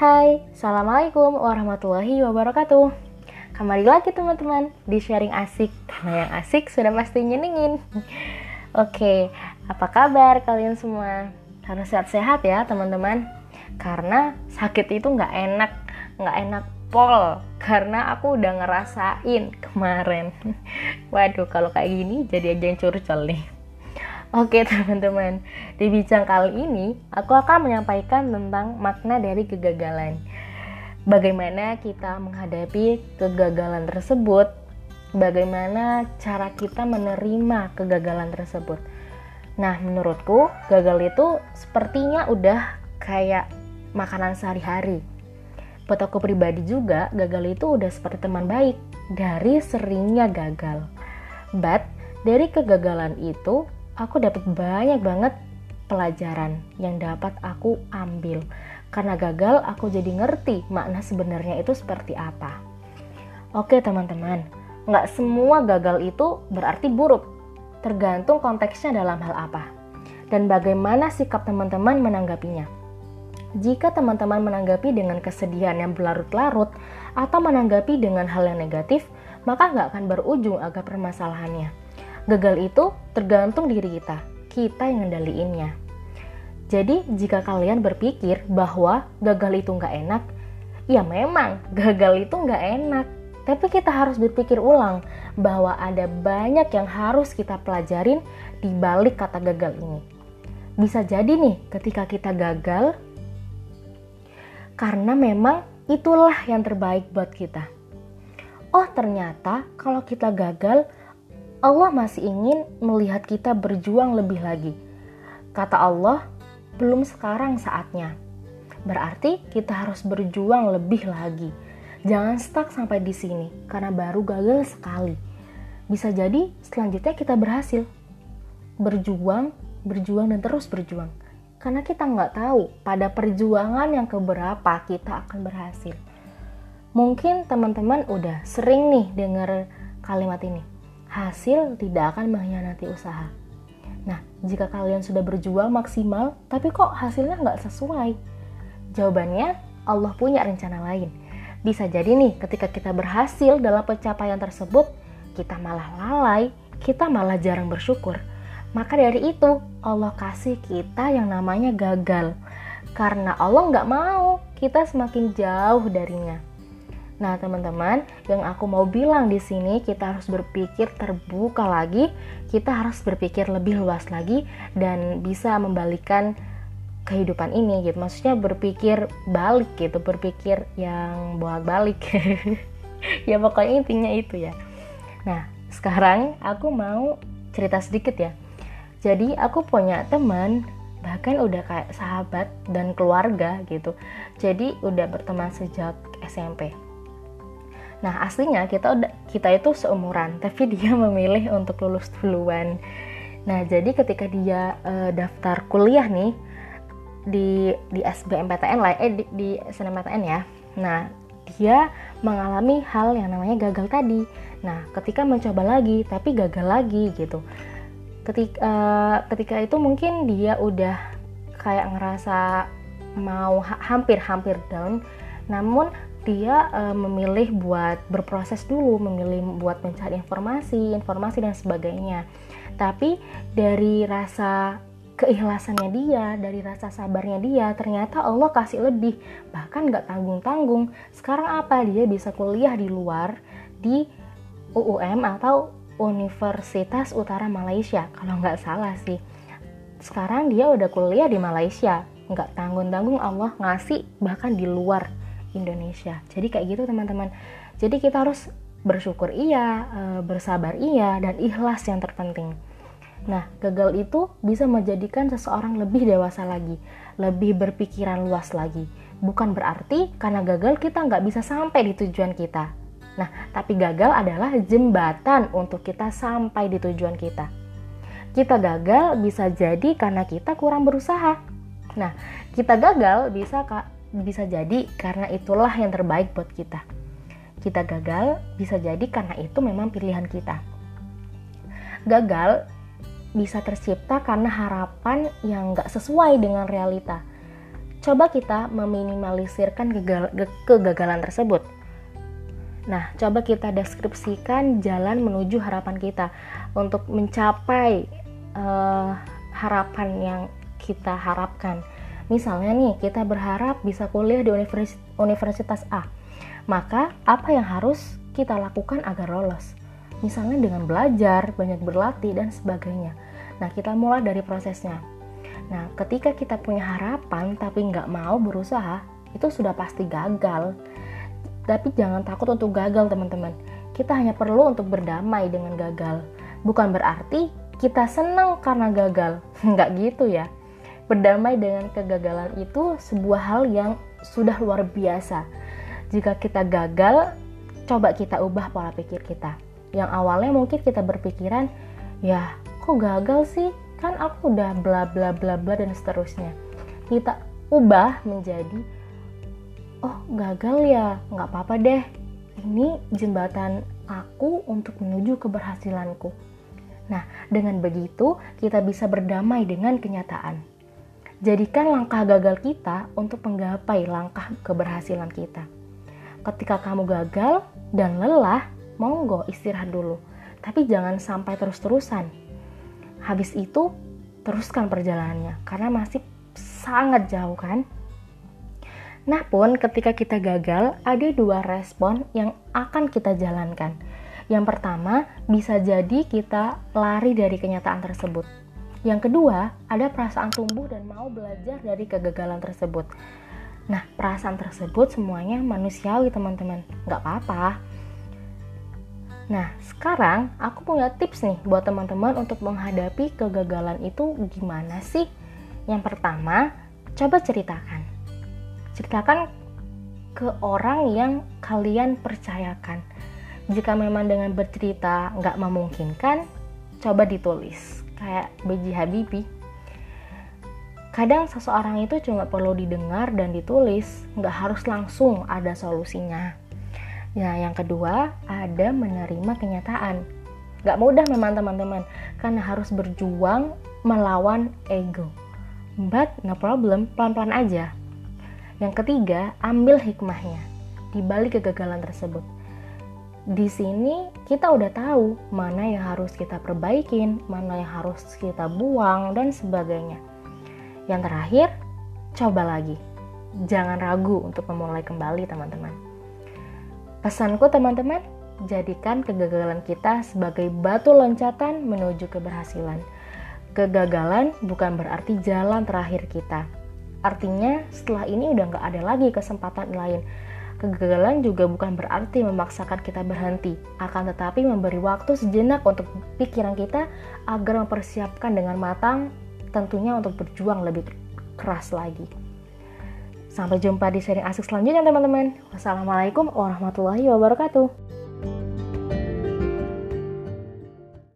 Hai, Assalamualaikum warahmatullahi wabarakatuh. Kembali lagi teman-teman di sharing asik. Karena yang asik sudah pasti nyenengin. Oke, apa kabar kalian semua? Harus sehat-sehat ya teman-teman. Karena sakit itu nggak enak Nggak enak pol. Karena aku udah ngerasain kemarin. Waduh, kalau kayak gini jadi aja yang curcol nih Oke teman-teman, di bincang kali ini aku akan menyampaikan tentang makna dari kegagalan. Bagaimana kita menghadapi kegagalan tersebut, bagaimana cara kita menerima kegagalan tersebut. Nah, menurutku gagal itu sepertinya udah kayak makanan sehari-hari. Buat aku pribadi juga, gagal itu udah seperti teman baik dari seringnya gagal. But, dari kegagalan itu aku dapat banyak banget pelajaran yang dapat aku ambil. Karena gagal, aku jadi ngerti makna sebenarnya itu seperti apa. Oke teman-teman, nggak semua gagal itu berarti buruk. Tergantung konteksnya dalam hal apa. Dan bagaimana sikap teman-teman menanggapinya. Jika teman-teman menanggapi dengan kesedihan yang berlarut-larut atau menanggapi dengan hal yang negatif, maka nggak akan berujung agak permasalahannya Gagal itu tergantung diri kita, kita yang ngendaliinnya. Jadi jika kalian berpikir bahwa gagal itu nggak enak, ya memang gagal itu nggak enak. Tapi kita harus berpikir ulang bahwa ada banyak yang harus kita pelajarin di balik kata gagal ini. Bisa jadi nih ketika kita gagal, karena memang itulah yang terbaik buat kita. Oh ternyata kalau kita gagal, Allah masih ingin melihat kita berjuang lebih lagi. Kata Allah, belum sekarang saatnya. Berarti kita harus berjuang lebih lagi. Jangan stuck sampai di sini karena baru gagal sekali. Bisa jadi selanjutnya kita berhasil. Berjuang, berjuang dan terus berjuang. Karena kita nggak tahu pada perjuangan yang keberapa kita akan berhasil. Mungkin teman-teman udah sering nih dengar kalimat ini hasil tidak akan mengkhianati usaha. Nah, jika kalian sudah berjuang maksimal, tapi kok hasilnya nggak sesuai? Jawabannya, Allah punya rencana lain. Bisa jadi nih, ketika kita berhasil dalam pencapaian tersebut, kita malah lalai, kita malah jarang bersyukur. Maka dari itu, Allah kasih kita yang namanya gagal. Karena Allah nggak mau kita semakin jauh darinya. Nah, teman-teman, yang aku mau bilang di sini kita harus berpikir terbuka lagi, kita harus berpikir lebih luas lagi dan bisa membalikan kehidupan ini gitu. Maksudnya berpikir balik gitu, berpikir yang bolak-balik. ya pokoknya intinya itu ya. Nah, sekarang aku mau cerita sedikit ya. Jadi, aku punya teman bahkan udah kayak sahabat dan keluarga gitu. Jadi, udah berteman sejak SMP Nah aslinya kita udah kita itu seumuran, tapi dia memilih untuk lulus duluan. Nah jadi ketika dia uh, daftar kuliah nih di di SBMPTN lah, eh di, di SNMPTN ya. Nah dia mengalami hal yang namanya gagal tadi. Nah ketika mencoba lagi, tapi gagal lagi gitu. Ketika uh, ketika itu mungkin dia udah kayak ngerasa mau hampir-hampir down, namun dia uh, memilih buat berproses dulu, memilih buat mencari informasi, informasi dan sebagainya. Tapi dari rasa keikhlasannya dia, dari rasa sabarnya dia, ternyata Allah kasih lebih, bahkan nggak tanggung-tanggung. Sekarang apa? Dia bisa kuliah di luar di UUM atau Universitas Utara Malaysia, kalau nggak salah sih. Sekarang dia udah kuliah di Malaysia, nggak tanggung-tanggung Allah ngasih bahkan di luar Indonesia. Jadi kayak gitu teman-teman. Jadi kita harus bersyukur iya, eh, bersabar iya, dan ikhlas yang terpenting. Nah, gagal itu bisa menjadikan seseorang lebih dewasa lagi, lebih berpikiran luas lagi. Bukan berarti karena gagal kita nggak bisa sampai di tujuan kita. Nah, tapi gagal adalah jembatan untuk kita sampai di tujuan kita. Kita gagal bisa jadi karena kita kurang berusaha. Nah, kita gagal bisa bisa jadi karena itulah yang terbaik buat kita. Kita gagal bisa jadi karena itu memang pilihan kita. Gagal bisa tercipta karena harapan yang gak sesuai dengan realita. coba kita meminimalisirkan kegagalan tersebut. Nah, coba kita deskripsikan jalan menuju harapan kita untuk mencapai uh, harapan yang kita harapkan. Misalnya nih, kita berharap bisa kuliah di universitas A. Maka, apa yang harus kita lakukan agar lolos? Misalnya dengan belajar, banyak berlatih, dan sebagainya. Nah, kita mulai dari prosesnya. Nah, ketika kita punya harapan tapi nggak mau berusaha, itu sudah pasti gagal. Tapi jangan takut untuk gagal, teman-teman. Kita hanya perlu untuk berdamai dengan gagal. Bukan berarti kita senang karena gagal. Nggak gitu ya. Berdamai dengan kegagalan itu sebuah hal yang sudah luar biasa. Jika kita gagal, coba kita ubah pola pikir kita. Yang awalnya mungkin kita berpikiran, ya kok gagal sih? kan aku udah bla bla bla bla dan seterusnya kita ubah menjadi oh gagal ya nggak apa-apa deh ini jembatan aku untuk menuju keberhasilanku nah dengan begitu kita bisa berdamai dengan kenyataan jadikan langkah gagal kita untuk menggapai langkah keberhasilan kita. Ketika kamu gagal dan lelah monggo istirahat dulu. Tapi jangan sampai terus-terusan. Habis itu teruskan perjalanannya karena masih sangat jauh kan? Nah pun ketika kita gagal ada dua respon yang akan kita jalankan. Yang pertama bisa jadi kita lari dari kenyataan tersebut Yang kedua ada perasaan tumbuh dan mau belajar dari kegagalan tersebut Nah perasaan tersebut semuanya manusiawi teman-teman Gak apa-apa Nah, sekarang aku punya tips nih buat teman-teman untuk menghadapi kegagalan itu gimana sih? Yang pertama, coba ceritakan. Ceritakan ke orang yang kalian percayakan. Jika memang dengan bercerita nggak memungkinkan, coba ditulis. Kayak B.J. Habibie. Kadang seseorang itu cuma perlu didengar dan ditulis, nggak harus langsung ada solusinya. Nah, yang kedua, ada menerima kenyataan. Gak mudah memang teman-teman, karena harus berjuang melawan ego. But no problem, pelan-pelan aja. Yang ketiga, ambil hikmahnya di balik kegagalan tersebut. Di sini kita udah tahu mana yang harus kita perbaikin, mana yang harus kita buang, dan sebagainya. Yang terakhir, coba lagi. Jangan ragu untuk memulai kembali, teman-teman. Pesanku teman-teman, jadikan kegagalan kita sebagai batu loncatan menuju keberhasilan. Kegagalan bukan berarti jalan terakhir kita. Artinya setelah ini udah nggak ada lagi kesempatan lain. Kegagalan juga bukan berarti memaksakan kita berhenti, akan tetapi memberi waktu sejenak untuk pikiran kita agar mempersiapkan dengan matang tentunya untuk berjuang lebih keras lagi. Sampai jumpa di sharing asik selanjutnya teman-teman. Wassalamualaikum warahmatullahi wabarakatuh.